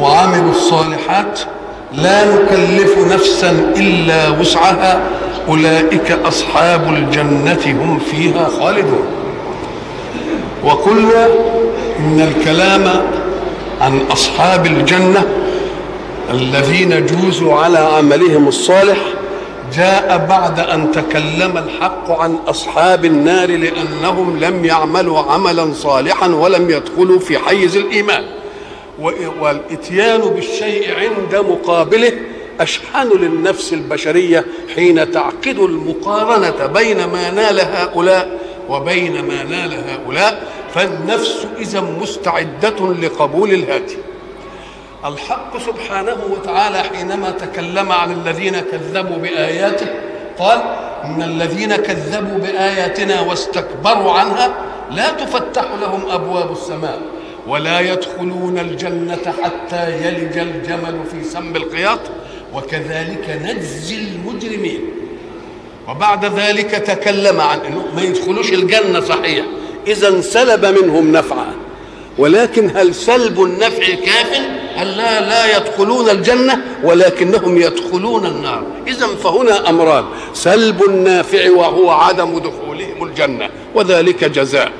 وعملوا الصالحات لا نكلف نفسا إلا وسعها أولئك أصحاب الجنة هم فيها خالدون. وقلنا إن الكلام عن أصحاب الجنة الذين جوزوا على عملهم الصالح جاء بعد أن تكلم الحق عن أصحاب النار لأنهم لم يعملوا عملا صالحا ولم يدخلوا في حيز الإيمان. والإتيان بالشيء عند مقابله أشحن للنفس البشرية حين تعقد المقارنة بين ما نال هؤلاء وبين ما نال هؤلاء فالنفس إذا مستعدة لقبول الهاتي الحق سبحانه وتعالى حينما تكلم عن الذين كذبوا بآياته قال إن الذين كذبوا بآياتنا واستكبروا عنها لا تفتح لهم أبواب السماء. ولا يدخلون الجنة حتى يلج الجمل في سم الخياط وكذلك نجزي المجرمين. وبعد ذلك تكلم عن إنه ما يدخلوش الجنة صحيح. إذا سلب منهم نفعا. ولكن هل سلب النفع كاف؟ هل لا لا يدخلون الجنة ولكنهم يدخلون النار. إذا فهنا أمران. سلب النافع وهو عدم دخولهم الجنة وذلك جزاء.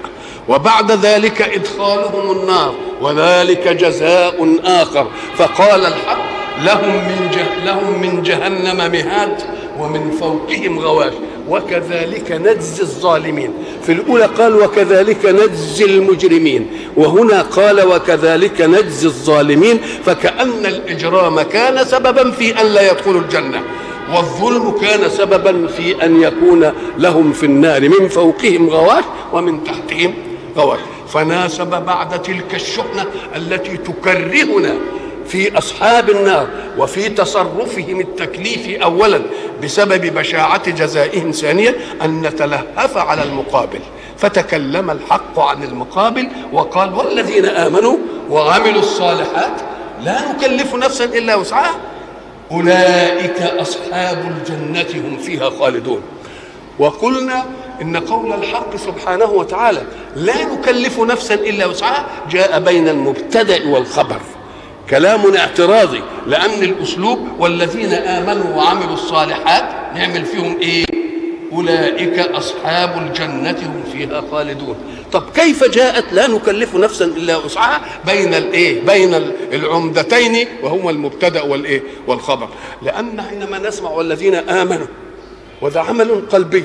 وبعد ذلك إدخالهم النار وذلك جزاء آخر. فقال الحق لهم من لهم من جهنم مهاد ومن فوقهم غواش. وكذلك نجزي الظالمين. في الأولى قال وكذلك نجزي المجرمين. وهنا قال وكذلك نجزي الظالمين. فكأن الإجرام كان سببا في أن لا يدخلوا الجنة والظلم كان سببا في أن يكون لهم في النار. من فوقهم غواش ومن تحتهم غواش فناسب بعد تلك الشحنة التي تكرهنا في أصحاب النار وفي تصرفهم التكليفي اولا بسبب بشاعة جزائهم ثانيا أن نتلهف على المقابل. فتكلم الحق عن المقابل وقال والذين آمنوا وعملوا الصالحات لا نكلف نفسا إلا وسعها. أولئك أصحاب الجنة هم فيها خالدون. وقلنا إن قول الحق سبحانه وتعالى لا نكلف نفسا إلا وسعها جاء بين المبتدأ والخبر كلام اعتراضي لأن الأسلوب والذين آمنوا وعملوا الصالحات نعمل فيهم إيه؟ أولئك أصحاب الجنة هم فيها خالدون طب كيف جاءت لا نكلف نفسا إلا وسعها بين الإيه؟ بين العمدتين وهما المبتدأ والإيه؟ والخبر لأن حينما نسمع والذين آمنوا وده عمل قلبي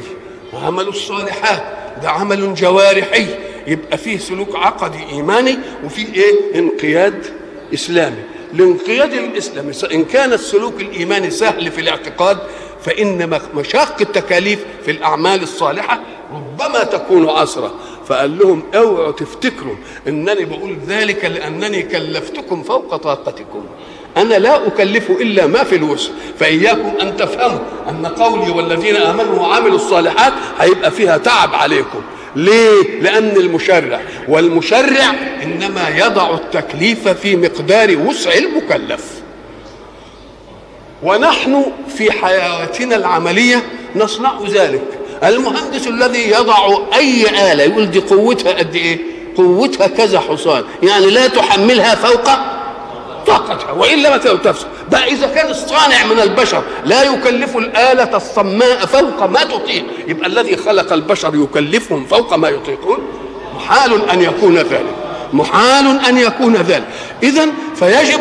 وعمل الصالحات ده عمل جوارحي. يبقى فيه سلوك عقدي إيماني وفيه إيه؟ انقياد إسلامي. الانقياد الاسلامي إن كان السلوك الإيماني سهل في الاعتقاد فإن مشاق التكاليف في الأعمال الصالحة ربما تكون عسره فقال لهم أوعوا تفتكروا إنني بقول ذلك لأنني كلفتكم فوق طاقتكم. أنا لا أكلف إلا ما في الوسع فإياكم أن تفهموا أن قولي والذين آمنوا وعملوا الصالحات هيبقى فيها تعب عليكم. ليه؟ لأن المشرع والمشرع إنما يضع التكليف في مقدار وسع المكلف. ونحن في حياتنا العملية نصنع ذلك. المهندس الذي يضع أي آلة يقول دي قوتها قد إيه؟ قوتها كذا حصان. يعني لا تحملها فوق طاقتها وإلا ما تفسد بقى إذا كان الصانع من البشر لا يكلف الآلة الصماء فوق ما تطيق. يبقى الذي خلق البشر يكلفهم فوق ما يطيقون؟ محال أن يكون ذلك. محال أن يكون ذلك. اذا فيجب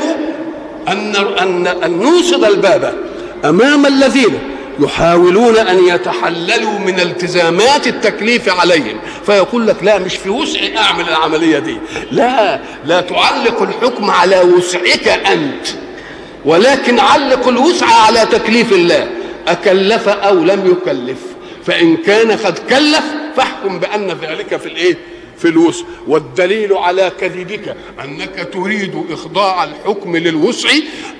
ان ان أن نوصد الباب أمام الذين يحاولون أن يتحللوا من التزامات التكليف عليهم. فيقول لك لا مش في وسعي أعمل العملية دي. لا لا تعلق الحكم على وسعك أنت ولكن علق الوسع على تكليف الله. أكلف أو لم يكلف. فإن كان قد كلف فاحكم بأن ذلك في الإيه؟ في الوسع. والدليل على كذبك أنك تريد إخضاع الحكم للوسع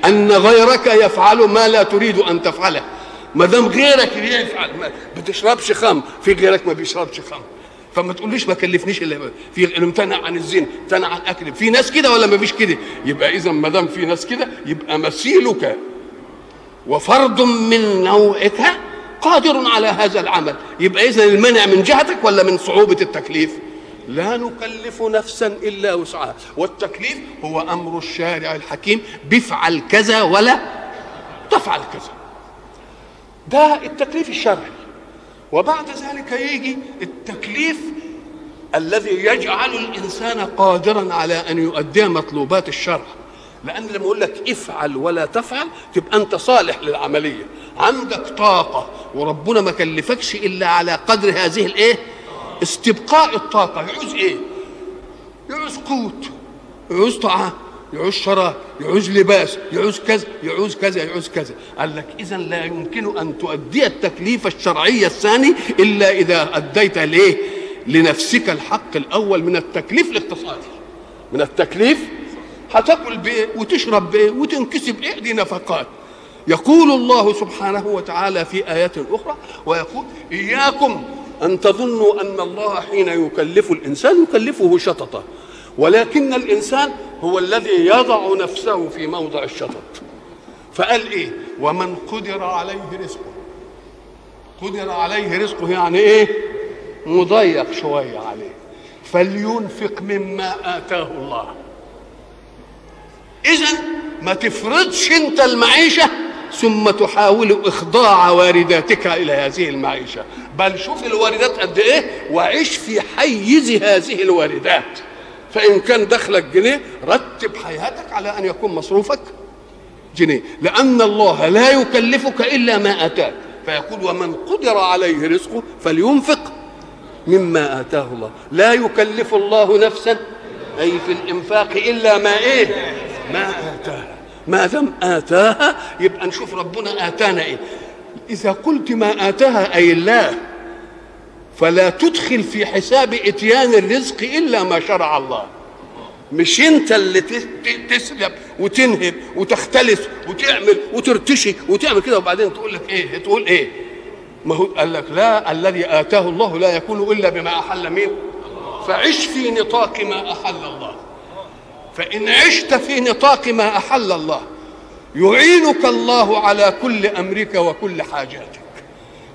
أن غيرك يفعل ما لا تريد أن تفعله. ما دام غيرك يفعل ما بتشربش خمر في غيرك ما بيشربش خمر فما تقوليش ما كلفنيش الا في امتنع عن الزنا امتنع عن الأكل. في ناس كده ولا ما فيش كده؟ يبقى اذا ما دام في ناس كده يبقى مثيلك وفرد من نوعك قادر على هذا العمل. يبقى اذا المنع من جهتك ولا من صعوبة التكليف؟ لا نكلف نفسا إلا وسعها. والتكليف هو أمر الشارع الحكيم بفعل كذا ولا تفعل كذا. ده التكليف الشرعي. وبعد ذلك يجي التكليف الذي يجعل الإنسان قادرا على أن يؤدي مطلوبات الشرع. لأن لما أقول لك افعل ولا تفعل تبقى أنت صالح للعملية. عندك طاقة وربنا ما كلفكش إلا على قدر هذه الإيه؟ استبقاء الطاقة. يعوز إيه؟ يعوز قوت يعوز طعام يعوز شراب يعوز لباس يعوز كذا يعوز كذا يعوز كذا. قال لك إذا لا يمكن أن تؤدي التكليف الشرعي الثاني إلا إذا أديت ليه لنفسك الحق الأول من التكليف الاقتصادي. من التكليف هتاكل بإيه؟ وتشرب بإيه؟ وتنكسب إيه؟ دي نفقات. يقول الله سبحانه وتعالى في آيات أخرى ويقول إياكم أن تظنوا أن الله حين يكلف الإنسان يكلفه شططة. ولكن الإنسان هو الذي يضع نفسه في موضع الشطط. فقال إيه؟ ومن قدر عليه رزقه. قدر عليه رزقه يعني إيه؟ مضيق شوية عليه. فلينفق مما آتاه الله. اذا ما تفرضش أنت المعيشة ثم تحاول إخضاع وارداتك إلى هذه المعيشة. بل شوف الواردات قد إيه؟ وعيش في حيز هذه الواردات. فإن كان دخلك جنيه رتب حياتك على أن يكون مصروفك جنيه. لأن الله لا يكلفك إلا ما آتاك. فيقول ومن قدر عليه رزقه فلينفق مما آتاه الله. لا يكلف الله نفسا أي في الإنفاق إلا ما إيه؟ ما آتاها. ما دام آتاها يبقى نشوف ربنا آتانا إيه. إذا قلت ما آتاها أي الله فلا تدخل في حساب إتيان الرزق إلا ما شرع الله. مش أنت اللي تسلب وتنهب وتختلس وتعمل وترتشي وتعمل كده وبعدين تقول لك إيه؟ تقول إيه؟ ما هو قال لك لا الذي آتاه الله لا يكون إلا بما أحل مين فعش في نطاق ما أحل الله. فإن عشت في نطاق ما أحل الله يعينك الله على كل أمرك وكل حاجاتك.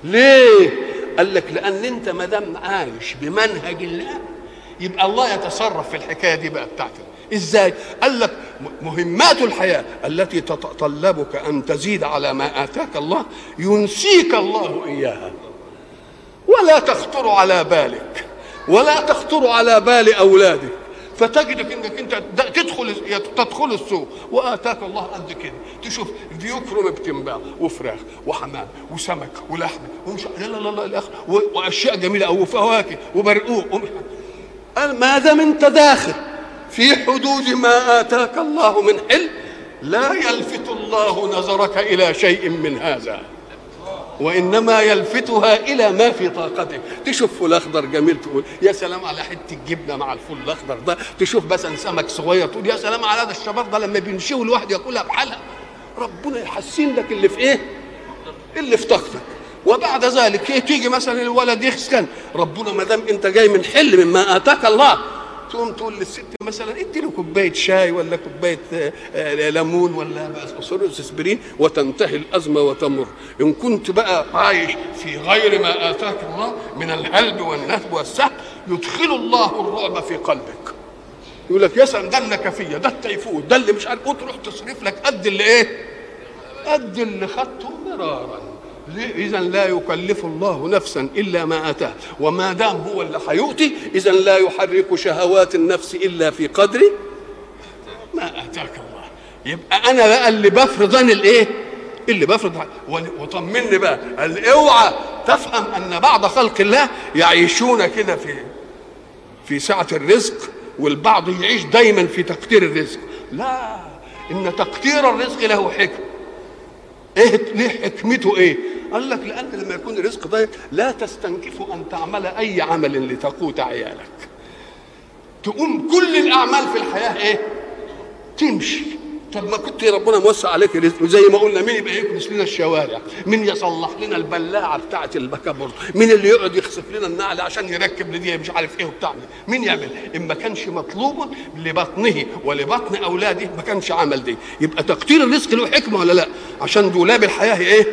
ليه؟ قال لك لأن أنت ما دام عايش بمنهج الله يبقى الله يتصرف في الحكاية دي بقى بتاعتك. إزاي؟ قال لك مهمات الحياة التي تتطلبك أن تزيد على ما آتاك الله ينسيك الله إياها. ولا تخطر على بالك ولا تخطر على بال أولادك. فتجدك إنك أنت تدخل تدخل السوق. وآتاك الله قد كده تشوف ديوك روم بتنباع وفراخ وحمام وسمك ولحم ومش لا لا لا الآخر وأشياء جميلة أو فواكه وبرقوق ومشمش قال ما دام انت داخل؟ في حدود ما آتاك الله من حل لا يلفت الله نظرك إلى شيء من هذا. وإنما يلفتها إلى ما في طاقتك تشوف فول أخضر جميل تقول يا سلام على حتة جبنة مع الفول الأخضر ده. تشوف مثلا سمك صغير تقول يا سلام على هذا الشبار ده. لما بينشوي الواحد ياكلها بحالها. ربنا يحسن لك اللي في إيه؟ اللي في طاقتك. وبعد ذلك إيه؟ تيجي مثلا الولد يسخن. ربنا ما دام أنت جاي من حل مما آتاك الله تقوم تقول للست مثلا ادي له كوباية شاي ولا كوباية ليمون ولا اسبرين وتنتهي الأزمة وتمر. إن كنت بقى عايش في غير ما آتاك الله من السلب والنهب والسهب يدخل الله الرعب في قلبك. يقول لك يا سلام ده النكفيه ده التيفود ده اللي مش عارف. تروح تصرف لك قد اللي إيه؟ قد اللي خدته مرارا. اذا لا يكلف الله نفسا إلا ما آتاه. وما دام هو اللي هيؤتي اذا لا يحرك شهوات النفس إلا في قدر ما آتاك الله. يبقى أنا بقى اللي بفرض أنا الإيه؟ اللي بفرض. وطمني بقى. قال اوعى تفهم أن بعض خلق الله يعيشون كده في في سعة الرزق والبعض يعيش دايما في تقدير الرزق. لا إن تقدير الرزق له حكم. إيه ليه حكمته إيه؟ قال لك لأن لما يكون الرزق ضيق لا تستنكف أن تعمل أي عمل لتقوت عيالك. تقوم كل الأعمال في الحياة إيه؟ تمشي. طب ما كنت ربنا موسع عليك رزق زي ما قلنا مين يبقى يكنس لنا الشوارع؟ مين يصلح لنا البلاعة بتاعة البكابور مين اللي يقعد يخسف لنا النعل عشان يركب لدي مش عارف إيه وبتاع؟ مين يعمل؟ إن ما كانش مطلوب لبطنه ولبطن أولاده ما كانش عمل دي. يبقى تقدير الرزق له حكمة ولا لا؟ عشان دولاب الحياة إيه؟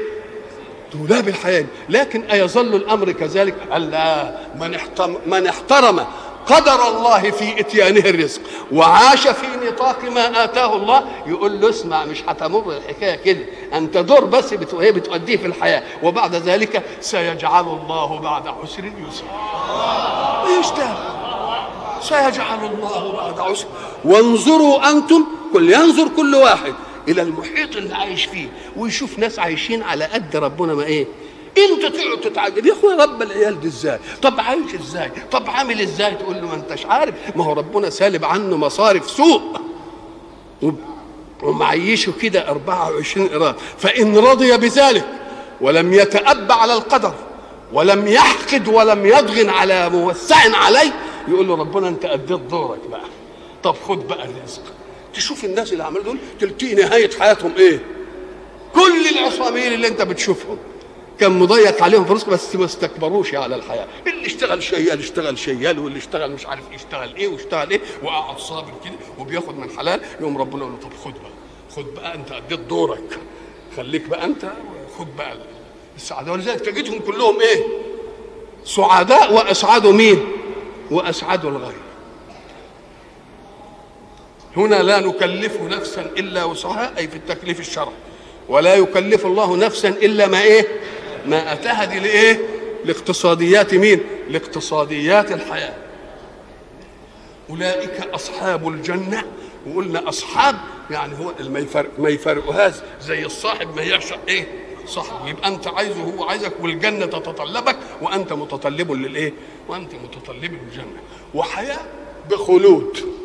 دولاب الحياة لكن أيظل الأمر كذلك ألا من احترم من احترم قدر الله في إتيانه الرزق وعاش في نطاق ما آتاه الله يقول له اسمع مش هتمر الحكاية كده أنت دور بس بت... هي بتؤديه في الحياة وبعد ذلك سيجعل الله بعد عسر يسرا يشتغل سيجعل الله بعد عسر. وانظروا أنتم كل ينظر كل واحد إلى المحيط اللي عايش فيه ويشوف ناس عايشين على قد ربنا ما إيه. انت تقعد تتعجب؟ يا أخويا رب العيال دي إزاي؟ طب عايش إزاي؟ طب عامل إزاي؟ تقول له ما أنتش عارف. ما هو ربنا سالب عنه مصارف سوء. ومعيشه كده 24 قراء فإن رضي بذلك ولم يتأبى على القدر ولم يحقد ولم يضغن على موسع عليه يقول له ربنا أنت أديت دورك بقى. طب خد بقى الرزق. تشوف الناس اللي عملوا دول تلتقي نهاية حياتهم إيه؟ كل العصامين اللي أنت بتشوفهم كان مضيق عليهم رزق بس ما استكبروش على الحياة. اللي اشتغل شيال اشتغل شيال واللي اشتغل مش عارف إيه اشتغل إيه واشتغل إيه وقعد صابر كده وبياخد من حلال يقوم ربنا يقول له طب خد بقى خد بقى أنت أديت دورك. خليك بقى أنت خد بقى السعادة. ولذلك تجدهم كلهم إيه؟ سعداء وأسعدوا مين؟ وأسعدوا الغير. هنا لا نكلف نفسا إلا وسعها أي في التكليف الشرعي. ولا يكلف الله نفسا إلا ما إيه؟ ما أتاها دي لإيه؟ لاقتصاديات مين؟ لاقتصاديات الحياة. أولئك أصحاب الجنة. وقلنا أصحاب يعني هو ما يفرق ما يفرقهاش زي الصاحب ما يعشق إيه؟ صاحبه. يبقى أنت عايزه هو عايزك والجنة تتطلبك وأنت متطلب للإيه؟ وأنت متطلب للجنة. وحياة بخلود.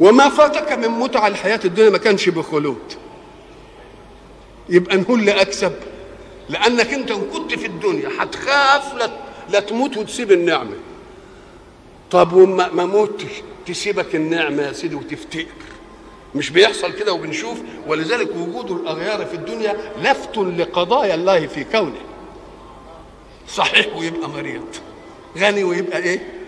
وما فاتك من متع الحياة الدنيا ما كانش بخلود. يبقى نقول اللي اكسب لأنك أنت إن كنت في الدنيا هتخاف لا لا تموت وتسيب النعمة. طب وما ما موتش تسيبك النعمة يا سيدي وتفتكر. مش بيحصل كده وبنشوف ولذلك وجود الأغيار في الدنيا لفت لقضايا الله في كونه. صحيح ويبقى مريض غني ويبقى إيه؟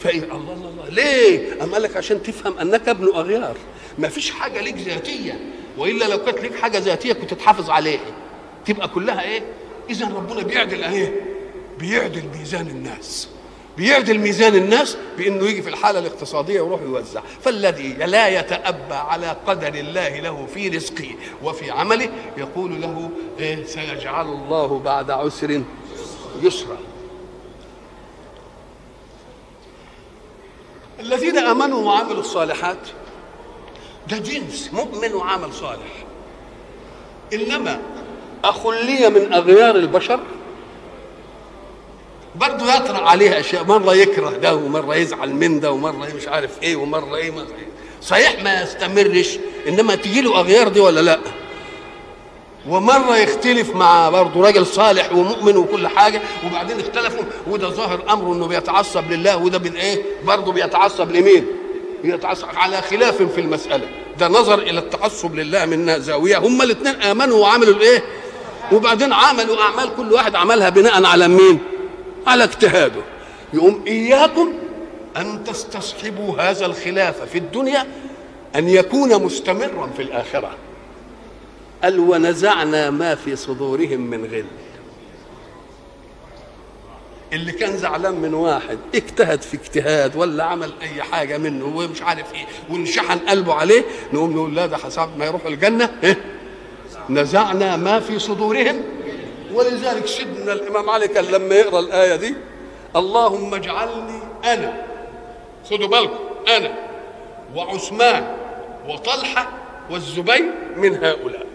فإن الله الله الله. ليه؟ أم قال لك عشان تفهم أنك ابن أغيار. ما فيش حاجة ليك ذاتية وإلا لو كانت ليك حاجة ذاتية كنت تحافظ عليها. تبقى كلها إيه؟ إذا ربنا بيعدل إيه؟ بيعدل ميزان الناس. بيعدل ميزان الناس بإنه يجي في الحالة الاقتصادية ويروح يوزع. فالذي لا يتأبى على قدر الله له في رزقه وفي عمله يقول له إيه؟ سيجعل الله بعد عسر يسرا. الذين آمنوا وعملوا الصالحات ده جنس مؤمن وعمل صالح إنما أخ لي من أغيار البشر برضه يطرأ عليه أشياء مرة يكره ده ومرة يزعل من ده ومرة مش عارف إيه ومرة إيه إيه. صحيح ما يستمرش إنما تجي له أغيار دي ولا لأ ومرة يختلف مع برضه راجل صالح ومؤمن وكل حاجة وبعدين اختلفوا وده ظاهر أمره إنه بيتعصب لله وده بالايه برضه بيتعصب لمين؟ بيتعصب على خلاف في المسألة. ده نظر إلى التعصب لله من زاويه هما الاثنين آمنوا وعملوا الإيه؟ وبعدين عملوا أعمال كل واحد عملها بناء على مين؟ على اجتهاده. يقوم إياكم أن تستصحبوا هذا الخلاف في الدنيا أن يكون مستمرا في الآخرة. قال ونزعنا ما في صدورهم من غل. اللي كان زعلان من واحد اجتهد في اجتهاد ولا عمل أي حاجة منه ومش عارف إيه وانشحن قلبه عليه نقوم نقول لا ده حسب ما يروحوا الجنة. إيه؟ نزعنا ما في صدورهم. ولذلك سيدنا الإمام علي كان لما يقرأ الآية دي اللهم اجعلني أنا خدوا بالكم أنا وعثمان وطلحة والزبير من هؤلاء.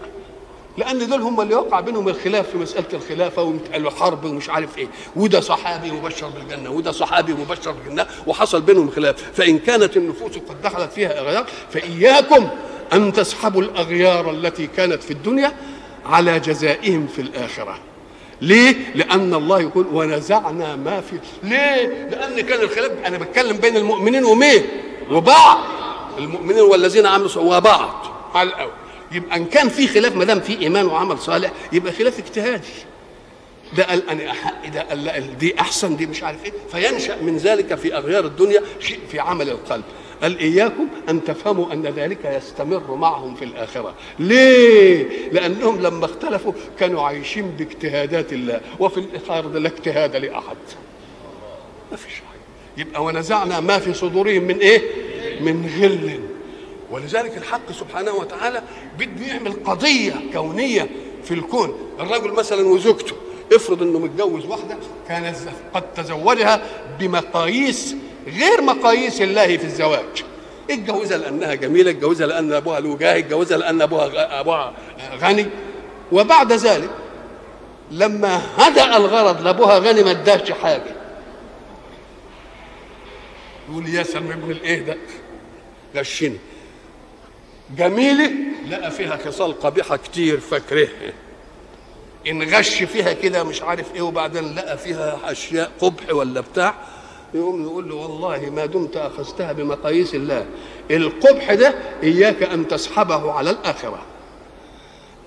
لأن دول هم اللي وقع بينهم الخلاف في مسألة الخلافة والحرب ومش عارف إيه. وده صحابي مبشر بالجنة وده صحابي مبشر بالجنة وحصل بينهم خلاف. فإن كانت النفوس قد دخلت فيها إغيار فإياكم أن تسحبوا الأغيار التي كانت في الدنيا على جزائهم في الآخرة. ليه؟ لأن الله يقول ونزعنا ما في. ليه؟ لأن كان الخلاف أنا بتكلم بين المؤمنين ومين؟ وبعض. المؤمنين والذين عملوا وبعض. على الأول. يبقى إن كان في خلاف ما دام في إيمان وعمل صالح يبقى خلاف اجتهادي. ده قال أنا أحق ده قال لا دي أحسن دي مش عارف إيه. فينشأ من ذلك في أغيار الدنيا شيء في عمل القلب. قال إياكم أن تفهموا أن ذلك يستمر معهم في الآخرة. ليه؟ لأنهم لما اختلفوا كانوا عايشين باجتهادات الله وفي الآخر لا اجتهاد لأحد. ما فيش حاجة. يبقى ونزعنا ما في صدورهم من إيه؟ من غل ولذلك الحق سبحانه وتعالى بده يعمل قضيه كونية في الكون. الرجل مثلا وزوجته افرض إنه متجوز واحدة كان قد تزوجها بمقاييس غير مقاييس الله في الزواج. اتجوزها لأنها جميلة اتجوزها لأن أبوها له جاه اتجوزها لأن أبوها أبوها غني. وبعد ذلك لما هدأ الغرض لأبوها غني ما اداش حاجة. يقول يا سلم ابن الإيه ده؟ غشني جميلة؟ لقى فيها خصال قبيحة كتير فاكرهها إن غش فيها كده مش عارف إيه وبعدين لقى فيها أشياء قبح ولا بتاع. يقوم يقول له والله ما دمت أخذتها بمقاييس الله. القبح ده إياك أن تسحبه على الآخرة.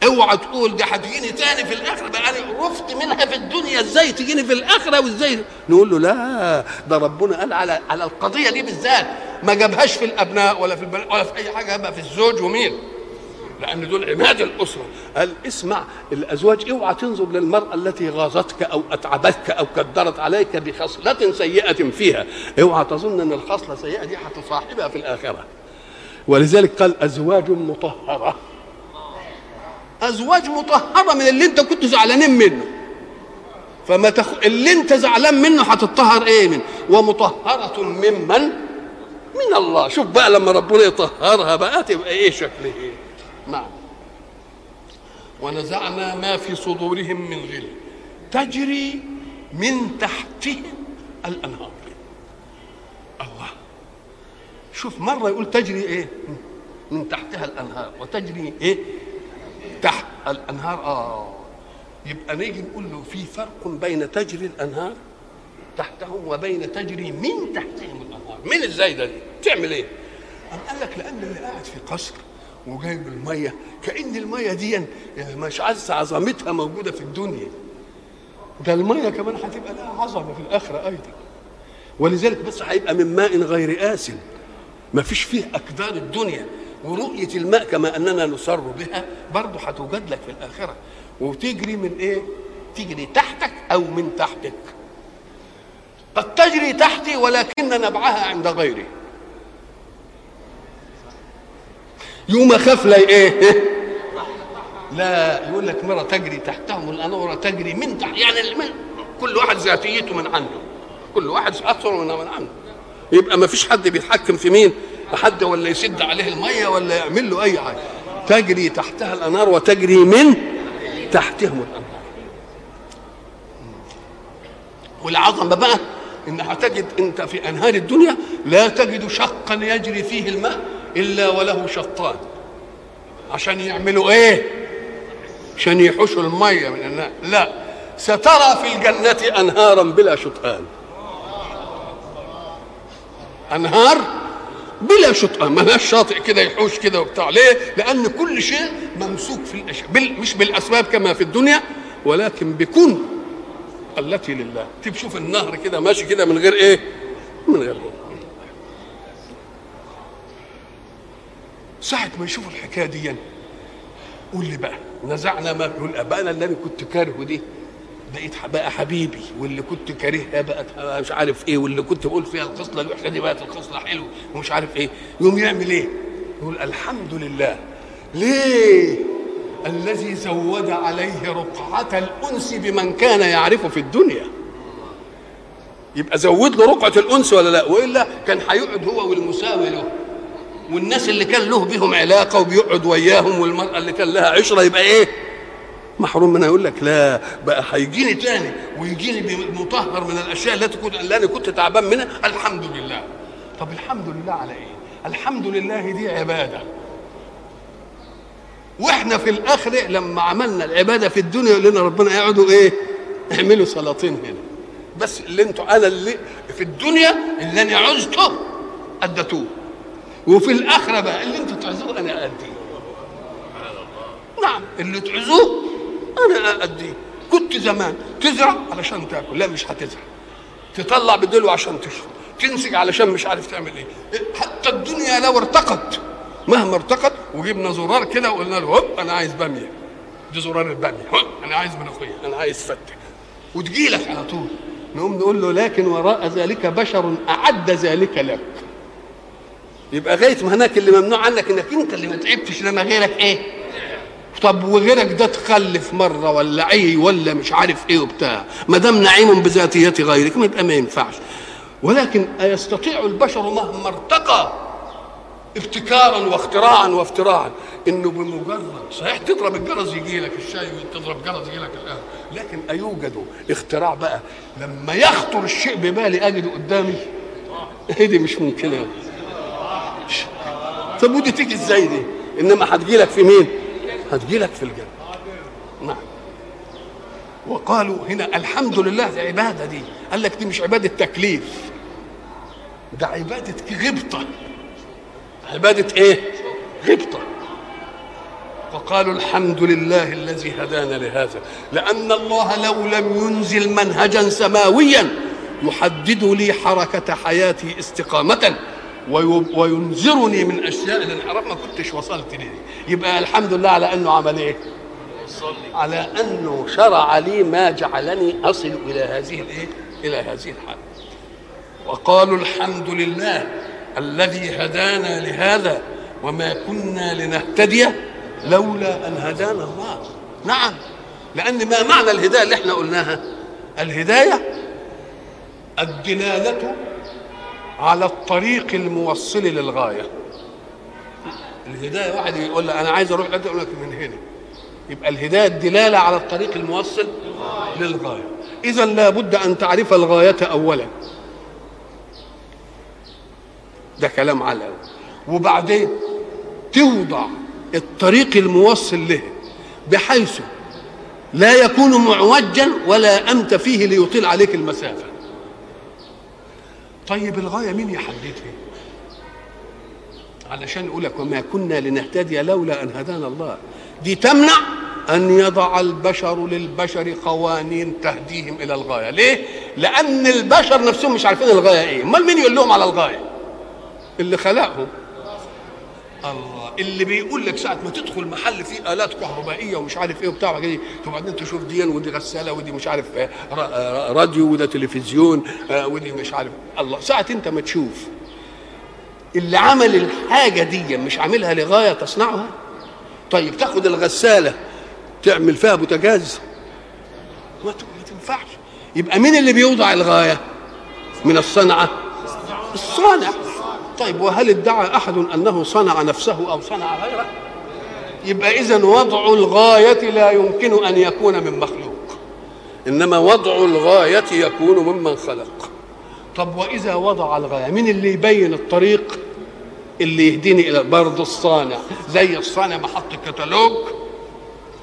اوعى تقول ده هتجيني تاني في الآخرة. بقى أنا عرفت منها في الدنيا. إزاي تجيني في الآخرة وإزاي؟ نقول له لا ده ربنا قال على على القضية دي بالذات. ما جابهاش في الأبناء ولا في البنات ولا في أي حاجة. جابها في الزوج ومين؟ لأن دول عماد الأسرة. قال اسمع الأزواج اوعى تنظر للمرأة التي غاظتك أو أتعبتك أو كدرت عليك بخصلة سيئة فيها. اوعى تظن أن الخصلة السيئة دي هتصاحبها في الآخرة. ولذلك قال أزواج مطهرة. أزواج مطهرة من اللي انت كنت زعلانين منه. فما تخ... اللي انت زعلان منه هتطهر إيه من؟ ومطهرة ممن من؟ الله. شوف بقى لما ربنا يطهرها بقى تبقى إيه شكل إيه نعم. ونزعنا ما في صدورهم من غل. تجري من تحتهم الأنهار. الله. شوف مرة يقول تجري إيه؟ من تحتها الأنهار. وتجري إيه؟ تحت الأنهار آه. يبقى نيجي نقول له في فرق بين تجري الأنهار تحتهم وبين تجري من تحتهم الأنهار. من إزاي ده دي؟ تعمل إيه؟ قال لك لأن اللي قاعد في قصر وجايب المية كأن المية دي مش عايز عظمتها موجودة في الدنيا. ده المية كمان هتبقى لها عظمة في الآخرة أيضا. ولذلك بس هيبقى من ماء غير آسن. ما فيش فيه أكدار الدنيا. ورؤية الماء كما أننا نسر بها برضه هتوجد لك في الآخرة. وتجري من إيه؟ تجري تحتك أو من تحتك. قد تجري تحتي ولكن نبعها عند غيري. يوم أخاف لا إيه؟ لا يقول لك مرة تجري تحتهم الانوره تجري من تحت. يعني من كل واحد ذاتيته من عنده. كل واحد أكثر من من عنده. يبقى ما فيش حد بيتحكم في مين؟ حد ولا يسد عليه المية ولا يعمل له أي حاجة. تجري تحتها الأنهار وتجري من تحتهم الأنهار. والعظمة بقى ان هتجد أنت في أنهار الدنيا لا تجد شقا يجري فيه الماء إلا وله شطان. عشان يعملوا إيه؟ عشان يحوشوا المية من النار. لا سترى في الجنة أنهارا بلا شطآن. أنهار بلا شطآن ما لهاش شاطئ كده يحوش كده وبتاع. ليه؟ لأن كل شيء ممسوك في الأشياء. بال... مش بالأسباب كما في الدنيا ولكن بكن التي لله. تشوف النهر كده ماشي كده من غير إيه؟ من غير إيه؟ ساعة ما يشوفوا الحكاية دي قول لي بقى نزعنا ما يقول بقى أنا اللي أنا كنت كارهه دي. بقيت بقى حبيبي. واللي كنت كارهها بقت مش عارف إيه واللي كنت بقول فيها الخصلة الوحشة دي بقت الخصلة حلوة ومش عارف إيه. يقوم يعمل إيه؟ يقول الحمد لله. ليه؟ الذي زود عليه رقعة الأنس بمن كان يعرفه في الدنيا. يبقى زود له رقعة الأنس ولا لا؟ وإلا كان هيقعد هو والمساوي له. والناس اللي كان له بهم علاقة وبيقعد وياهم والمرأة اللي كان لها عشرة يبقى إيه؟ محروم منها يقول لك لا بقى هيجيني تاني ويجيني مطهر من الأشياء التي كنت اللي أنا كنت تعبان منها. الحمد لله. طب الحمد لله على إيه؟ الحمد لله دي عبادة. وإحنا في الاخره لما عملنا العبادة في الدنيا يقول لنا ربنا اقعدوا إيه؟ اعملوا سلاطين هنا. بس اللي أنتوا أنا اللي في الدنيا اللي أنا عزته أديتوه. وفي الآخرة بقى اللي أنتوا تعزوه أنا أديه. نعم اللي تعزوه أنا اديه كنت زمان تزرع علشان تاكل لا مش هتزرع. تطلع بدلو عشان تشرب. تنسج علشان مش عارف تعمل إيه. حتى الدنيا لو ارتقت مهما ارتقت وجبنا زرار كده وقلنا له هوب أنا عايز باميه دي زرار الباميه هوب أنا عايز ملوخيه أنا عايز فتة. وتجي لك على طول. نقوم نقول له لكن وراء ذلك بشر أعد ذلك لك. يبقى غاية ما هناك اللي ممنوع عنك إنك أنت اللي ما تعبتش لما غيرك إيه؟ طب وغيرك ده تخلف مرة ولا عي ولا مش عارف إيه وبتاع. ما دام نعيم بذاتية غيرك ما يبقى ما ينفعش. ولكن أيستطيع البشر مهما ارتقى ابتكارا واختراعا وافتراعا إنه بمجرد صحيح تضرب الجرس يجي لك الشاي وتضرب جرس يجي لك القهوه لكن أيوجد اختراع بقى. لما يخطر الشيء ببالي أجده قدامي. هي دي مش ممكنة. طب ودي تيجي إزاي دي؟ إنما هتجي لك في مين؟ هتجي لك في الجنة. نعم. وقالوا هنا الحمد لله العباده دي. قال لك دي مش عبادة تكليف. ده عبادة غبطة. عبادة إيه؟ غبطة. وقالوا الحمد لله الذي هدانا لهذا. لأن الله لو لم ينزل منهجا سماويا يحدد لي حركة حياتي استقامة. وينذرني من أشياء الانحراف ما كنتش وصلت ليه يبقى الحمد لله على أنه عمل إيه؟ على أنه شرع لي ما جعلني أصل إلى هذه الإيه؟ إلى هذه الحاله وقالوا الحمد لله الذي هدانا لهذا وما كنا لنهتدي لولا أن هدانا الله. نعم لأن ما معنى الهداية اللي إحنا قلناها؟ الهداية الدلالة على الطريق الموصل للغاية. الهداية واحد يقول لك أنا عايز أروح يقول لك من هنا. يبقى الهداية الدلالة على الطريق الموصل للغاية. إذا لابد أن تعرف الغاية اولا. ده كلام على وبعدين توضع الطريق الموصل له بحيث لا يكون معوجا ولا أمت فيه ليطيل عليك المسافة. طيب الغاية مين يحددها علشان يقول لك وما كنا لنهتدي لولا أن هدانا الله. دي تمنع أن يضع البشر للبشر قوانين تهديهم إلى الغاية. ليه؟ لأن البشر نفسهم مش عارفين الغاية إيه. أمال مين يقول لهم على الغاية؟ اللي خلقهم. الله. اللي بيقول لك ساعة ما تدخل محل فيه آلات كهربائية ومش عارف إيه وبتاع كده وبعدين تشوف دي ودي غسالة ودي مش عارف راديو وده تلفزيون ودي مش عارف. الله ساعة أنت ما تشوف اللي عمل الحاجة دي مش عاملها لغاية تصنعها؟ طيب تاخد الغسالة تعمل فيها بوتاجاز؟ ما تنفعش. يبقى مين اللي بيوضع الغاية؟ من الصنعة؟ الصانع. طيب وهل ادعى أحد أنه صنع نفسه أو صنع غيره؟ يبقى إذا وضع الغاية لا يمكن أن يكون من مخلوق. إنما وضع الغاية يكون ممن خلق. طب وإذا وضع الغاية مين اللي يبين الطريق؟ اللي يهديني إلى برضه الصانع. زي الصانع ما حط كتالوج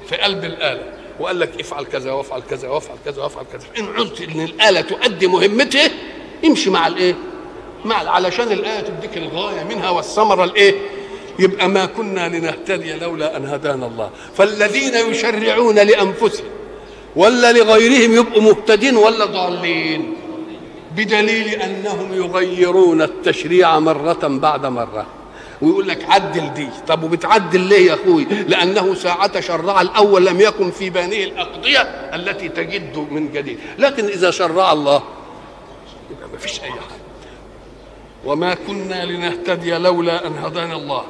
في قلب الآلة وقال لك افعل كذا وافعل كذا وافعل كذا وافعل كذا. إن عرفت إن الآلة تؤدي مهمته امشي مع الإيه؟ مع علشان الآية تديك الغاية منها والثمرة الإيه؟ يبقى ما كنا لنهتدي لولا أن هدانا الله. فالذين يشرعون لأنفسهم ولا لغيرهم يبقوا مهتدين ولا ضالين. بدليل أنهم يغيرون التشريع مرة بعد مرة. ويقول لك عدل دي. طب وبتعدل ليه يا أخوي؟ لأنه ساعة شرع الأول لم يكن في بانيه الأقضية التي تجد من جديد. لكن إذا شرع الله يبقى ما فيش أي حاجة. وما كنا لنهتدي لولا أن هدانا الله.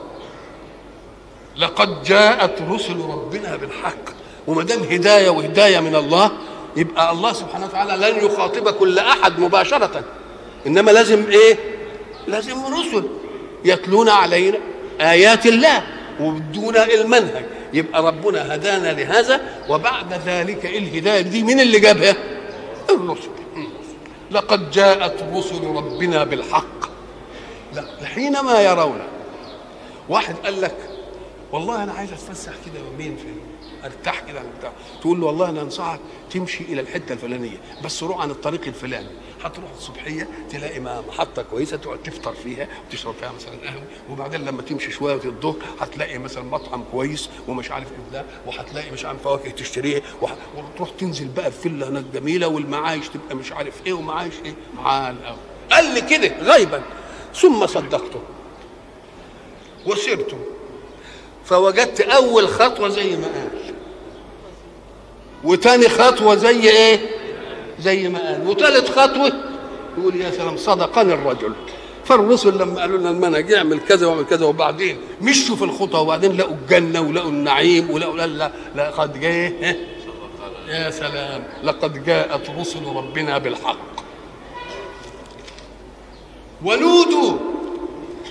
لقد جاءت رسل ربنا بالحق. وما دام هداية وهداية من الله يبقى الله سبحانه وتعالى لن يخاطب كل أحد مباشرة. إنما لازم إيه؟ لازم رسل يتلون علينا آيات الله وبدون المنهج. يبقى ربنا هدانا لهذا وبعد ذلك الهداية دي؟ مين اللي جابها؟ الرسل. لقد جاءت رسل ربنا بالحق. لا حينما يرون. واحد قال لك والله أنا عايز أتفسح كده يومين في أرتاح كده بتاع تقول له والله أنا أنصحك تمشي إلى الحتة الفلانية بس روح عن الطريق الفلاني. هتروح الصبحية تلاقي محطة كويسة تقعد تفطر فيها وتشرب فيها مثلا قهوة. وبعدين لما تمشي شوية الظهر هتلاقي مثلا مطعم كويس ومش عارف إيه ده وهتلاقي مش عارف فواكه تشتريها وتروح تنزل بقى في فيلا هناك جميلة والمعايش تبقى مش عارف إيه ومعايش إيه؟ عال قوي قال لي كده غيبا ثم صدقته. وسرته فوجدت أول خطوة زي ما قال. وتاني خطوة زي إيه؟ زي ما قال. وتالت خطوة يقول يا سلام صدقني الرجل. فالرسل لما قالوا لنا المنهج اعمل كذا واعمل كذا وبعدين مشوا في الخطى وبعدين لقوا الجنة ولقوا النعيم ولقوا لا لا لقد جاء يا سلام. لقد جاءت رسل ربنا بالحق. ونودوا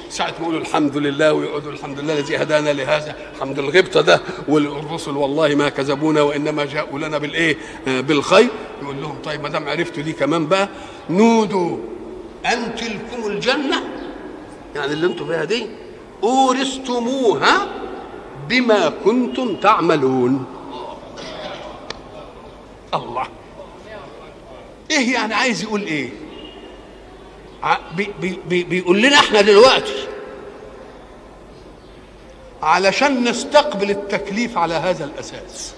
ساعة ما يقولوا الحمد لله ويقعدوا الحمد لله الذي هدانا لهذا. الحمد الغبطة ده والرسل والله ما كذبونا وإنما جاءوا لنا بالإيه؟ بالخير. يقول لهم طيب ما دام عرفتوا دي كمان بقى نودوا. أن تلكم الجنة. يعني اللي أنتم فيها دي أورثتموها بما كنتم تعملون. الله. إيه يعني عايز يقول إيه؟ بي بي بيقول لنا إحنا دلوقتي علشان نستقبل التكليف على هذا الأساس.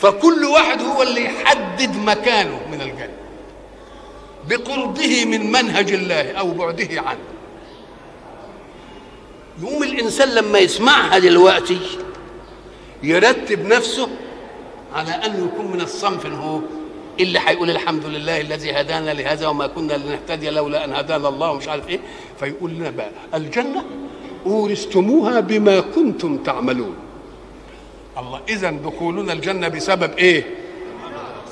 فكل واحد هو اللي يحدد مكانه من الجنة بقربه من منهج الله أو بعده عنه. يقوم الإنسان لما يسمعها دلوقتي يرتب نفسه على انه يكون من الصنف هو اللي هيقول الحمد لله الذي هدانا لهذا وما كنا لنهتدي لولا أن هدانا الله ومش عارف إيه فيقول لنا بقى الجنة أورثتموها بما كنتم تعملون. الله اذا دخولنا الجنة بسبب إيه؟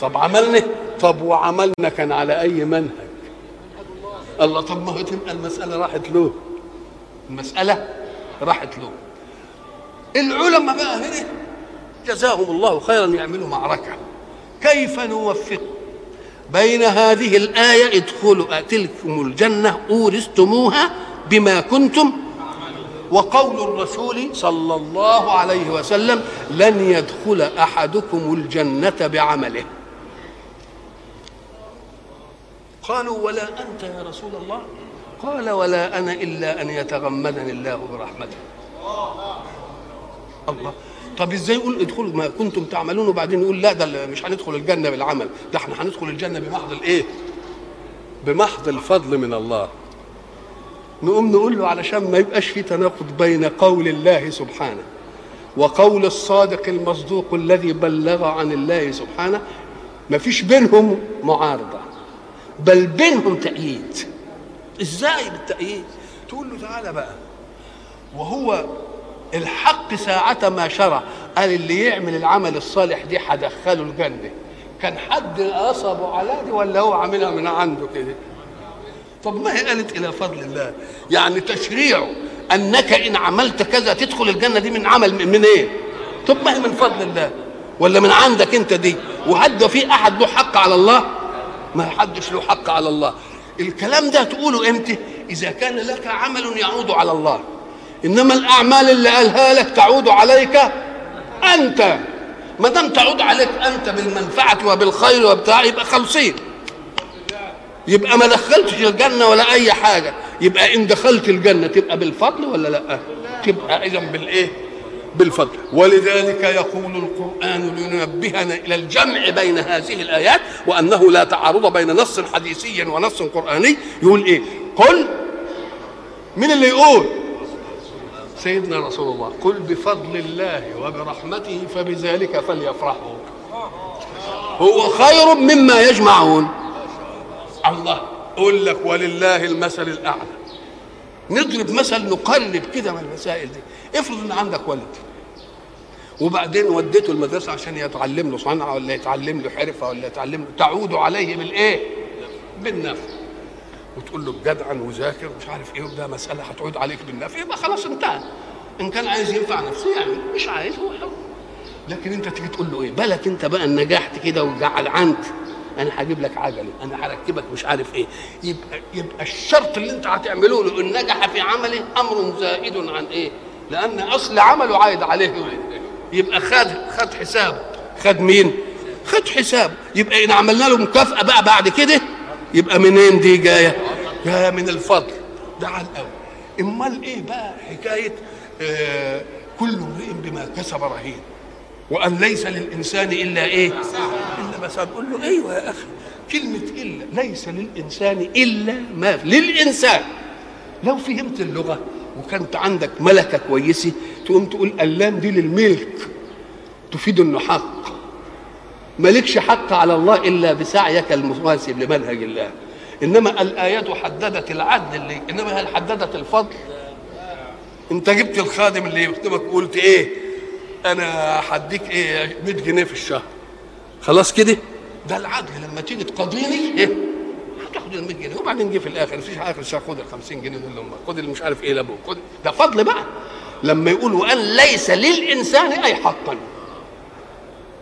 طب عملنا طب وعملنا كان على أي منهج؟ الله طب ما هو تبقى المسألة راحت له. المسألة راحت له. العلماء بقى هنا جزاهم الله خيرا يعملوا معركة. كيف نوفق بين هذه الآية؟ ادخلوا تلكم الجنة أورثتموها بما كنتم. وقول الرسول صلى الله عليه وسلم لن يدخل أحدكم الجنة بعمله. قالوا ولا أنت يا رسول الله؟ قال ولا أنا إلا أن يتغمدني الله برحمته. الله. طب إزاي يقول ادخلوا ما كنتم تعملون وبعدين يقول لا ده مش هندخل الجنة بالعمل. ده إحنا هندخل الجنة بمحض الإيه؟ بمحض الفضل من الله. نقوم نقول له علشان ما يبقاش في تناقض بين قول الله سبحانه وقول الصادق المصدوق الذي بلغ عن الله سبحانه. ما فيش بينهم معارضة بل بينهم تأييد. إزاي بالتأييد؟ تقول له تعالى بقى. وهو الحق ساعة ما شرع قال اللي يعمل العمل الصالح دي هدخله الجنة. كان حد قصبه على دي ولا هو عاملها من عنده كده؟ طب ما هي قالت إلى فضل الله. يعني تشريعه أنك إن عملت كذا تدخل الجنة دي من عمل من إيه؟ طب ما هي من فضل الله. ولا من عندك أنت دي؟ وحد في أحد له حق على الله؟ ما حدش له حق على الله. الكلام ده تقوله إمتى؟ إذا كان لك عمل يعود على الله. إنما الأعمال اللي قالها لك تعود عليك أنت. ما دام تعود عليك أنت بالمنفعة وبالخير وبتاع يبقى خمسين يبقى ما دخلتش الجنة ولا أي حاجة. يبقى إن دخلت الجنة تبقى بالفضل ولا لأ؟ تبقى اذا بالإيه؟ بالفضل. ولذلك يقول القرآن لينبهنا إلى الجمع بين هذه الآيات وأنه لا تعارض بين نص حديثي ونص قرآني. يقول إيه؟ قل من اللي يقول؟ سيدنا رسول الله قل بفضل الله وبرحمته فبذلك فليفرحوا. هو خير مما يجمعون. الله أقول لك ولله المثل الأعلى. نضرب مثل نقرب كده من المسائل دي. افرض إن عندك ولد. وبعدين وديته المدرسة عشان يتعلم له صنعة ولا يتعلم له حرفة ولا يتعلم له تعود عليه بالإيه؟ بالنفع وتقول له جدعا وذاكر مش عارف إيه وده مسألة هتعود عليك بالنفع يبقى خلاص انتهى. إن كان عايز ينفع نفسه يعني مش عايز هو حر. لكن أنت تيجي تقول له إيه؟ بالك أنت بقى نجحت كده وجعلعنت. أنا هجيب لك عجلة أنا هركبك مش عارف إيه. يبقى يبقى الشرط اللي أنت هتعمله له إن نجح في عمله أمر زائد عن إيه؟ لأن أصل عمله عايد عليه. يبقى خد خد حسابه خد مين؟ خد حسابه يبقى إن عملنا له مكافأة بقى بعد كده يبقى منين دي جاية؟ جاية من الفضل. ده على الأول. أمال إيه بقى حكاية آه كل امرئ بما كسب رهين. وأن ليس للإنسان إلا إيه؟ إلا ما سبب قول له أيوه يا أخي كلمة إلا. ليس للإنسان إلا ما للإنسان. لو فهمت اللغة وكانت عندك ملكة كويسة تقوم تقول اللام دي للملك. تفيد انه حق مالكش حق على الله إلا بسعيك المواسب لمنهج الله. إنما الآيات حددت العدل اللي إنما هل حددت الفضل؟ أنت جبت الخادم اللي يخدمك وقلت إيه؟ أنا هديك إيه؟ 100 جنيه في الشهر. خلاص كده؟ ده العدل لما تيجي تقاضيني إيه؟ هتاخد ال 100 جنيه. وبعدين جه في الآخر مفيش آخر الشهر خد ال 50 جنيه دول لامك خد اللي مش عارف إيه لابوك. خد. ده فضل بقى. لما يقول وأن ليس للإنسان أي حقا.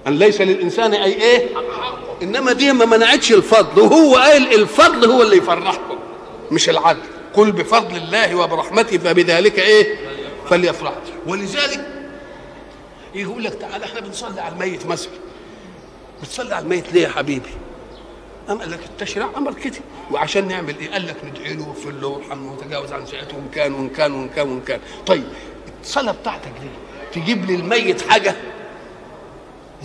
أن ليس للإنسان أي إيه إنما دي ما منعتش الفضل وهو قال الفضل هو اللي يفرحكم مش العدل. قل بفضل الله وبرحمته فبذلك إيه؟ فليفرح. ولذلك يقول لك تعالى إحنا بنصلي على الميت مثلا. بتصلي على الميت ليه يا حبيبي؟ أم قال لك التشريع أمر كده. وعشان نعمل إيه؟ قال لك ندعي له واغفر له وارحمه وتجاوز عن سيئته وإن كان وإن كان وإن كان وإن كان. طيب الصلاة بتاعتك دي تجيب للميت حاجة؟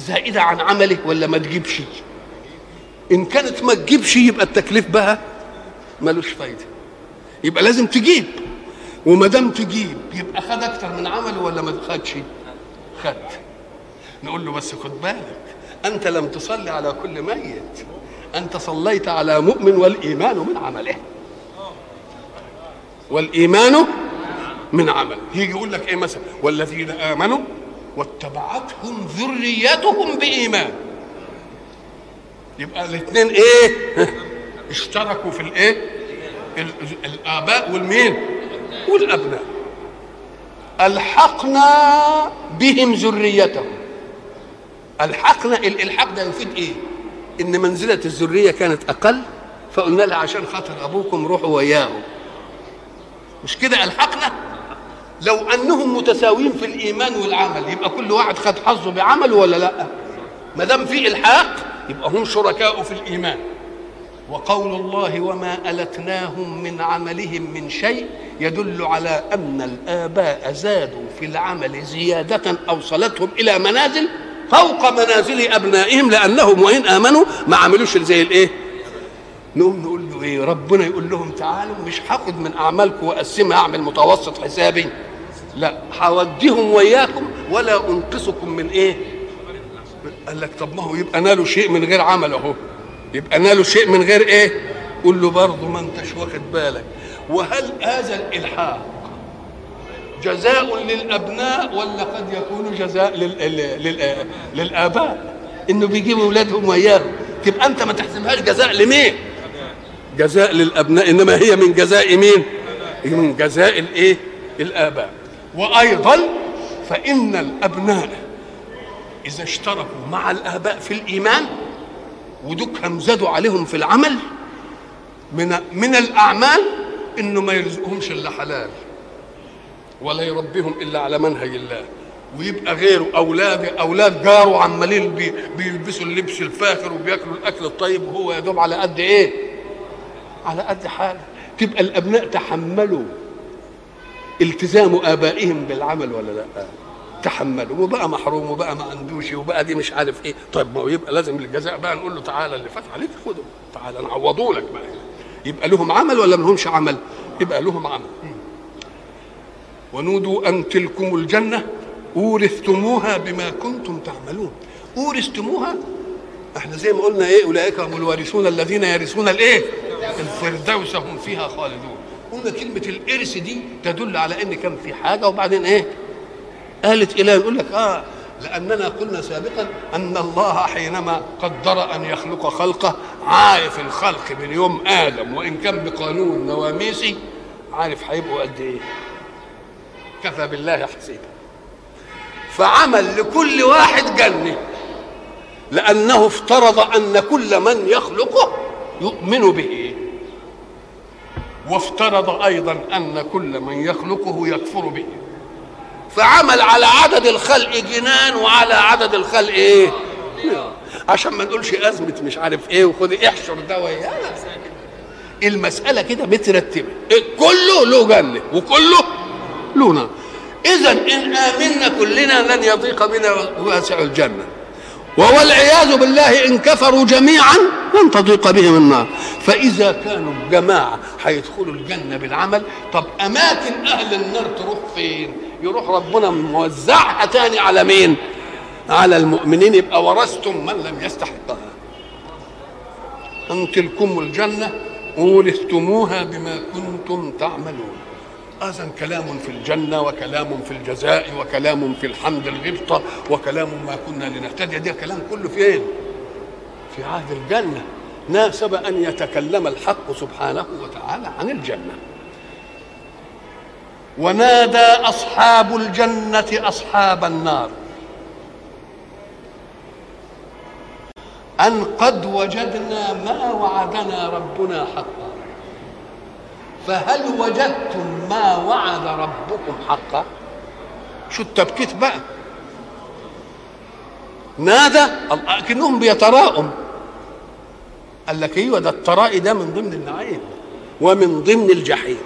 زائدة عن عمله ولا ما تجيبش؟ إن كانت ما تجيبش يبقى التكليف بها ملوش فايدة. يبقى لازم تجيب. وما دام تجيب يبقى خد أكتر من عمله ولا ما خدش؟ خد. نقول له بس خد بالك أنت لم تصلي على كل ميت. أنت صليت على مؤمن والإيمان من عمله. والإيمان من عمله. يجي يقول لك إيه مثلا؟ والذين آمنوا واتبعتهم ذريتهم بإيمان. يبقى الاثنين إيه؟ اشتركوا في الإيه؟ ال- الآباء والمين؟ والأبناء. ألحقنا بهم ذريتهم. ألحقنا الالحاق ده يفيد إيه؟ إن منزلة الذرية كانت أقل فقلنا لها عشان خاطر أبوكم روحوا وياهم. مش كده ألحقنا؟ لو أنهم متساويين في الإيمان والعمل يبقى كل واحد خد حظه بعمله ولا لأ ما دام في إلحاق يبقى هم شركاء في الإيمان وقول الله وما ألتناهم من عملهم من شيء يدل على أن الآباء زادوا في العمل زيادة أوصلتهم إلى منازل فوق منازل أبنائهم لأنهم وإن آمنوا ما عملوش زي الإيه؟ نقوم نقول له إيه؟ ربنا يقول لهم تعالوا مش هاخد من أعمالكم وأقسمها أعمل متوسط حسابي لا هوديهم وياكم ولا أنقصكم من إيه؟ قال لك طب ما هو يبقى نالوا شيء من غير عمل أهو. يبقى نالوا شيء من غير إيه؟ قول له برضه ما أنتش واخد بالك. وهل هذا الإلحاق جزاء للأبناء ولا قد يكون جزاء لل... لل... لل... للآباء؟ إنه بيجيبوا أولادهم وياهم. تبقى أنت ما تحسبهاش جزاء لمين؟ جزاء للأبناء إنما هي من جزاء مين؟ من جزاء الإيه؟ الآباء. وأيضا فإن الأبناء إذا اشتركوا مع الآباء في الإيمان ودكهم زادوا عليهم في العمل من من الأعمال إنه ما يرزقهمش إلا حلال ولا يربيهم إلا على منهج الله ويبقى غيره أولاد أولاد جاره عمالين بي بيلبسوا اللبس الفاخر وبياكلوا الأكل الطيب وهو يا دوب على قد إيه؟ على قد حاله تبقى الأبناء تحملوا التزام آبائهم بالعمل ولا لا؟ تحملوا. وبقى محروم وبقى ما عندوش وبقى دي مش عارف إيه. طيب ما هو يبقى لازم الجزاء بقى نقول له تعالى اللي فات عليك خده. تعالى نعوضه لك بقى. يبقى لهم عمل ولا ما لهمش عمل؟ يبقى لهم عمل. ونودوا أن تلكم الجنة أورثتموها بما كنتم تعملون. أورثتموها؟ إحنا زي ما قلنا إيه؟ أولئك هم الوارثون الذين يرثون الإيه؟ الفردوس هم فيها خالدون. قلنا كلمة الإرث دي تدل على إن كان في حاجة وبعدين إيه؟ قالت إله نقول لك آه لأننا قلنا سابقا أن الله حينما قدر أن يخلق خلقه عارف الخلق من يوم آدم وإن كان بقانون نواميسي عارف هيبقوا قد إيه؟ كفى بالله حسيبا. فعمل لكل واحد جنة لأنه افترض أن كل من يخلقه يؤمن به. وافترض أيضا أن كل من يخلقه يكفر به. فعمل على عدد الخلق جنان وعلى عدد الخلق إيه؟ عشان ما نقولش أزمة مش عارف إيه وخد احشر ده وياه المسألة كده مترتبة. كله له جنة وكله له نار. اذا إن آمنا كلنا لن يضيق بنا واسع الجنة. والعياذ بالله إن كفروا جميعا لن تضيق بهم النار. فإذا كانوا جماعة هيدخلوا الجنة بالعمل طب أماكن أهل النار تروح فين؟ يروح ربنا موزعها تاني على مين؟ على المؤمنين. يبقى ورثتم من لم يستحقها. ان تلكم الجنة أورثتموها بما كنتم تعملون. اذا كلام في الجنة وكلام في الجزاء وكلام في الحمد الغبطة وكلام ما كنا لنهتدي. ده كلام كله فين في عهد الجنة. ناسب أن يتكلم الحق سبحانه وتعالى عن الجنة. ونادى أصحاب الجنة أصحاب النار. أن قد وجدنا ما وعدنا ربنا حقا. فهل وجدتم ما وعد ربكم حقا؟ شو التبكيت بقى؟ نادى كأنهم بيتراءم. قال لك أيوه ده الترائي ده من ضمن النعيم ومن ضمن الجحيم.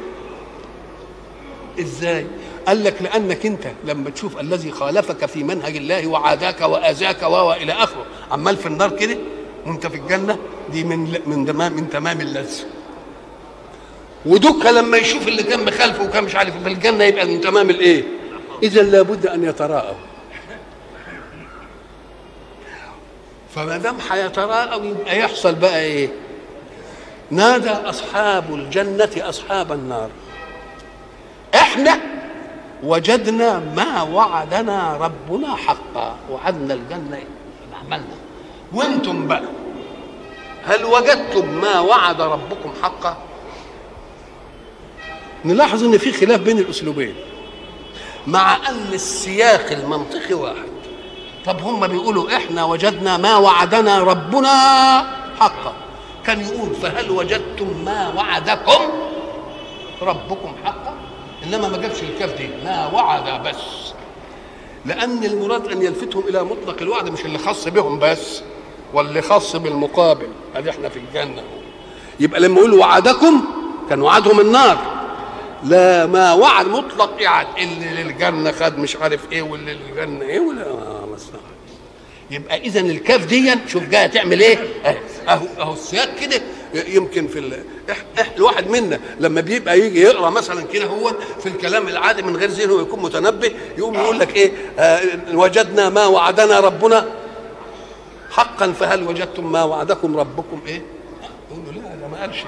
إزاي؟ قال لك لأنك أنت لما تشوف الذي خالفك في منهج الله وعاداك وأذاك وإلى آخره. عمال في النار كده وأنت في الجنة دي من من تمام من تمام اللذة. ودك لما يشوف اللي كان مخالفه وكان مش عارف في الجنه يبقى من تمام الإيه؟ إذا لابد أن يتراءوا فما دام هيتراءوا يبقى يحصل بقى إيه؟ نادى أصحاب الجنة أصحاب النار. إحنا وجدنا ما وعدنا ربنا حقا وعدنا الجنة عملنا. وأنتم بقى هل وجدتم ما وعد ربكم حقا؟ نلاحظ إن في خلاف بين الأسلوبين. مع أن السياق المنطقي واحد. طب هم بيقولوا إحنا وجدنا ما وعدنا ربنا حقا. كان يقول فهل وجدتم ما وعدكم ربكم حقا؟ إنما ما جابش الكاف دي. ما وعد بس. لأن المراد أن يلفتهم إلى مطلق الوعد مش اللي خاص بهم بس واللي خاص بالمقابل. ادي إحنا في الجنة. يبقى لما يقول وعدكم كان وعدهم النار. لا ما وعد مطلق يعني اللي للجنة خد مش عارف إيه واللي للجنة إيه ولا مصلحه يبقى إذا الكاف دي شوف جاية تعمل إيه؟ اهو اهو السياق كده. يمكن في ال... الواحد منا لما بيبقى يجي يقرأ مثلا كده هو في الكلام العادي من غير ذهنه يكون متنبه يقوم يقول لك إيه؟ آه وجدنا ما وعدنا ربنا. حقا فهل وجدتم ما وعدكم ربكم إيه؟ يقول له لا ده ما قالش؟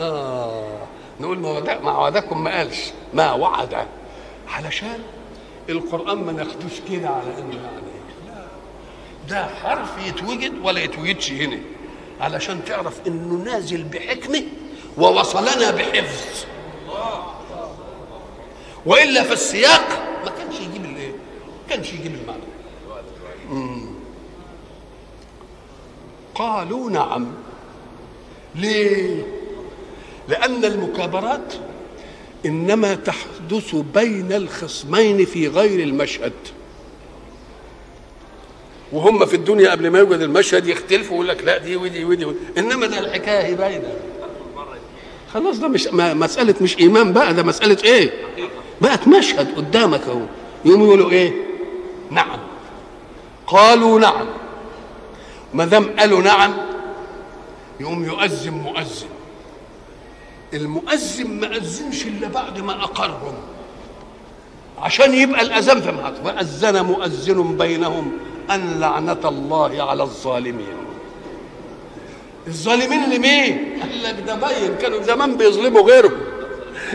آه. نقول ما ما وعدكم ما قالش ما وعد. علشان القرآن ما ناخدوش كده على انه يعني ده حرف يتوجد ولا يتوجدش هنا. علشان تعرف إنه نازل بحكمة ووصلنا بحفظ. وإلا في السياق ما كانش يجيب الايه؟ ما كانش يجيب المعنى. قالوا نعم. ليه؟ لأن المكابرات إنما تحدث بين الخصمين في غير المشهد. وهم في الدنيا قبل ما يوجد المشهد يختلفوا ويقول لك لا دي ودي ودي, ودي. إنما ده الحكاية باينة. خلاص ده مش ما مسألة مش إيمان بقى ده مسألة إيه؟ بقت مشهد قدامك أهو. يقوموا يقولوا إيه؟ نعم. قالوا نعم. ما دام قالوا نعم يقوم يؤذن مؤذن. المؤذن ما أذنش إلا بعد ما أقرهم عشان يبقى الأذان في محط وأذن مؤذن بينهم أن لعنة الله على الظالمين. الظالمين لمين؟ قال لك ده باين كانوا زمان بيظلموا غيرهم.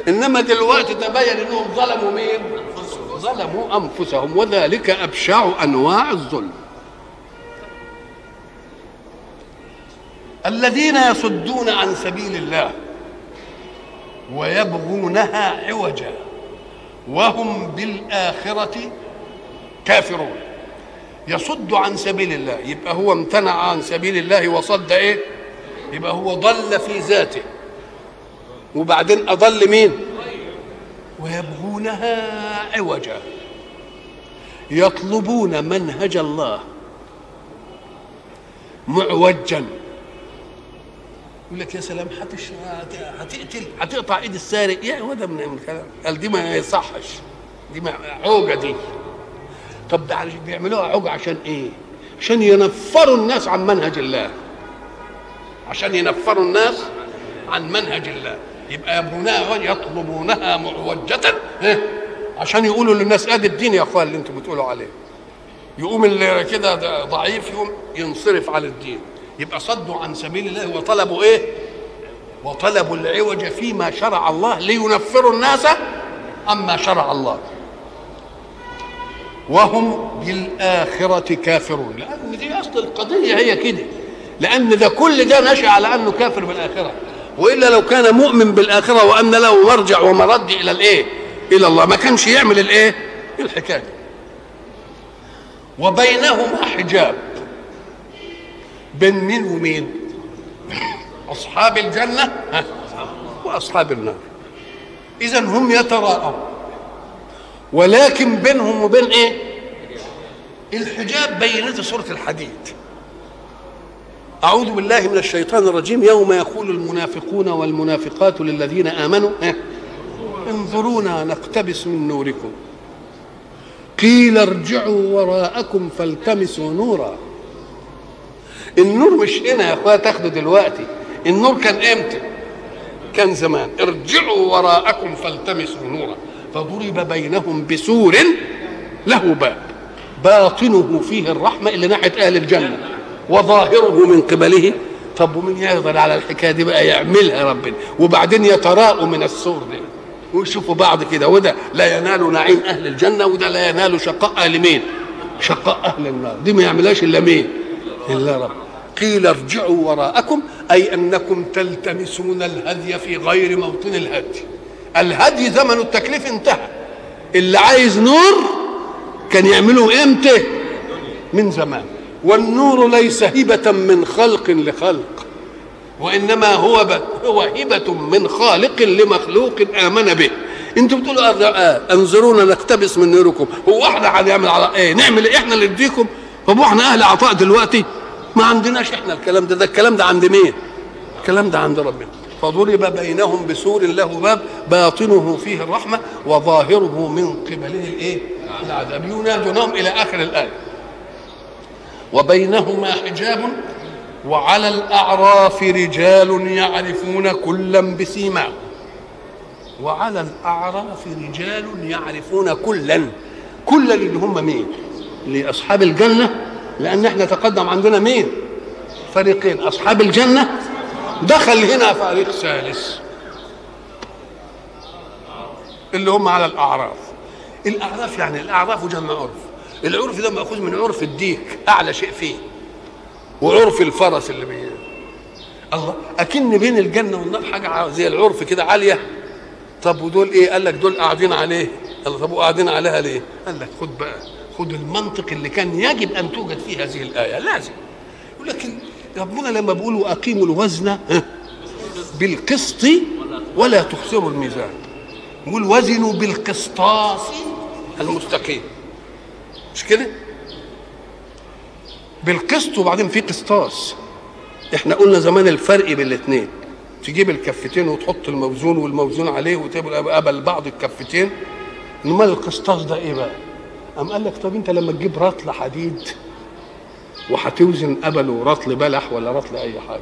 إنما دلوقتي تبين إنهم ظلموا مين؟ ظلموا أنفسهم. وذلك أبشع أنواع الظلم. الذين يصدون عن سبيل الله. ويبغونها عوجا. وهم بالآخرة كافرون. يصد عن سبيل الله. يبقى هو امتنع عن سبيل الله وصد إيه؟ يبقى هو ضل في ذاته. وبعدين أضل مين؟ ويبغونها عوجا. يطلبون منهج الله معوجا. يقول لك يا سلام هتش هتقتل هتقطع إيد السارق. يا هو ده من الكلام. قال دي ما يصحش. دي ما عوجة دي. طب بيعملوها عوجة عشان إيه؟ عشان ينفروا الناس عن منهج الله. عشان ينفروا الناس عن منهج الله. يبقى يبغونها يطلبونها معوجة. عشان يقولوا للناس آدي الدين يا إخوان اللي أنتم بتقولوا عليه. يقوم اللي كده ضعيف يقوم ينصرف على الدين. يبقى صدوا عن سبيل الله وطلبوا إيه؟ وطلبوا العوج فيما شرع الله لينفروا الناس عما شرع الله. وهم بالآخرة كافرون. لأن دي أصل القضية هي كده. لأن ده كل ده نشأ على أنه كافر بالآخرة. وإلا لو كان مؤمن بالآخرة وأن له مرجع ومرد إلى الإيه؟ إلى الله ما كانش يعمل الإيه؟ الحكاية. وبينهما حجاب. بين مين ومين؟ أصحاب الجنة وأصحاب النار. إذا هم يتراءون. ولكن بينهم وبين إيه؟ الحجاب بينت سورة الحديد. أعوذ بالله من الشيطان الرجيم. يوم يقول المنافقون والمنافقات للذين آمنوا انظرونا نقتبس من نوركم. قيل ارجعوا وراءكم فالتمسوا نورا. النور مش هنا يا اخويا تاخده دلوقتي. النور كان إمتى؟ كان زمان. ارجعوا وراءكم فالتمسوا نورا. فضرب بينهم بسور له باب. باطنه فيه الرحمة اللي ناحية أهل الجنة. وظاهره من قبله. طب ومن يقدر على الحكاية دي بقى؟ يعملها ربنا. وبعدين يتراءوا من السور ده ويشوفوا بعض كده. وده لا ينال نعيم أهل الجنة وده لا ينال شقاء أهل مين؟ شقاء أهل النار. دي ما يعملهاش إلا مين؟ إلا رب. قيل ارجعوا وراءكم أي أنكم تلتمسون الهدي في غير موطن الهدي. الهدي زمن التكليف انتهى. اللي عايز نور كان يعمله إمتى؟ من زمان. والنور ليس هبة من خلق لخلق وإنما هو ب... هو هبة من خالق لمخلوق آمن به. أنتوا بتقولوا آه انظرونا نقتبس من نوركم. هو إحنا هنعمل على إيه نعمل إيه إحنا اللي نديكم طب إحنا أهل عطاء دلوقتي؟ ما عندناش إحنا الكلام ده. ده الكلام ده عند مين؟ الكلام ده عند ربنا. فضرب بينهم بسور له باب باطنه فيه الرحمة وظاهره من قبله الايه؟ العذاب. ينادونهم إلى آخر الآية. وبينهما حجاب وعلى الأعراف رجال يعرفون كلا بسيماهم. وعلى الأعراف رجال يعرفون كلا. كلا اللي هم مين؟ لأصحاب الجنة لأن إحنا تقدم عندنا مين؟ فريقين. أصحاب الجنة. دخل هنا فريق ثالث. اللي هم على الأعراف. الأعراف يعني الأعراف جمع عرف. العرف ده مأخوذ من عرف الديك أعلى شيء فيه. وعرف الفرس اللي بيه الله أكن بين الجنة والنار حاجة زي العرف كده عالية. طب ودول إيه؟ قال لك دول قاعدين عليه. قال طب وقاعدين عليها ليه؟ قال لك خد بقى. خد المنطق اللي كان يجب أن توجد فيه هذه الآية لازم. يقول لك ربنا لما بيقول وأقيموا الوزن بالقسط ولا تخسروا الميزان. يقول وزنوا بالقسطاس المستقيم. مش كده؟ بالقسط وبعدين في قسطاس. إحنا قلنا زمان الفرق بين الاثنين تجيب الكفتين وتحط الموزون والموزون عليه وتبقى قبل بعض الكفتين. امال القسطاس ده إيه بقى؟ قام قال لك طب أنت لما تجيب رطل حديد وهتوزن قبله رطل بلح ولا رطل أي حاجة؟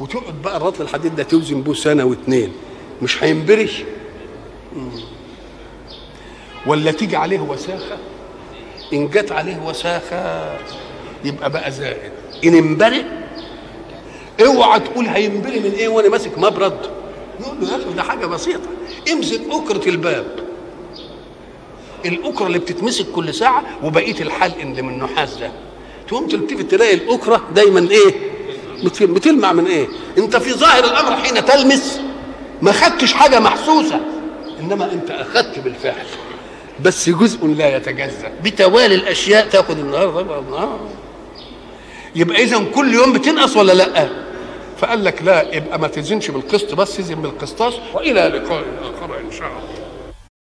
وتقعد بقى الرطل الحديد ده توزن بيه سنة واثنين مش هينبري ولا تيجي عليه وساخة؟ إن جت عليه وساخة يبقى بقى زائد. إن انبرئ اوعى تقول هينبري من إيه وأنا ماسك مبرد. يقول له يا أخي ده حاجة بسيطة. امسك أكرة الباب. الأكرة اللي بتتمسك كل ساعة وبقية الحلق اللي من النحاس ده. تقوم تلتفت تلاقي الأكرة دايما إيه؟ بتلمع من إيه؟ أنت في ظاهر الأمر حين تلمس ما خدتش حاجة محسوسة إنما أنت اخذت بالفعل. بس جزء لا يتجزأ. بتوالي الأشياء تأخذ النهارده النهار. يبقى اذا كل يوم بتنقص ولا لأ؟ فقال لك لا يبقى ما تزنش بالقسط بس تزن بالقسطاس وإلى لقاء آخر إن شاء الله.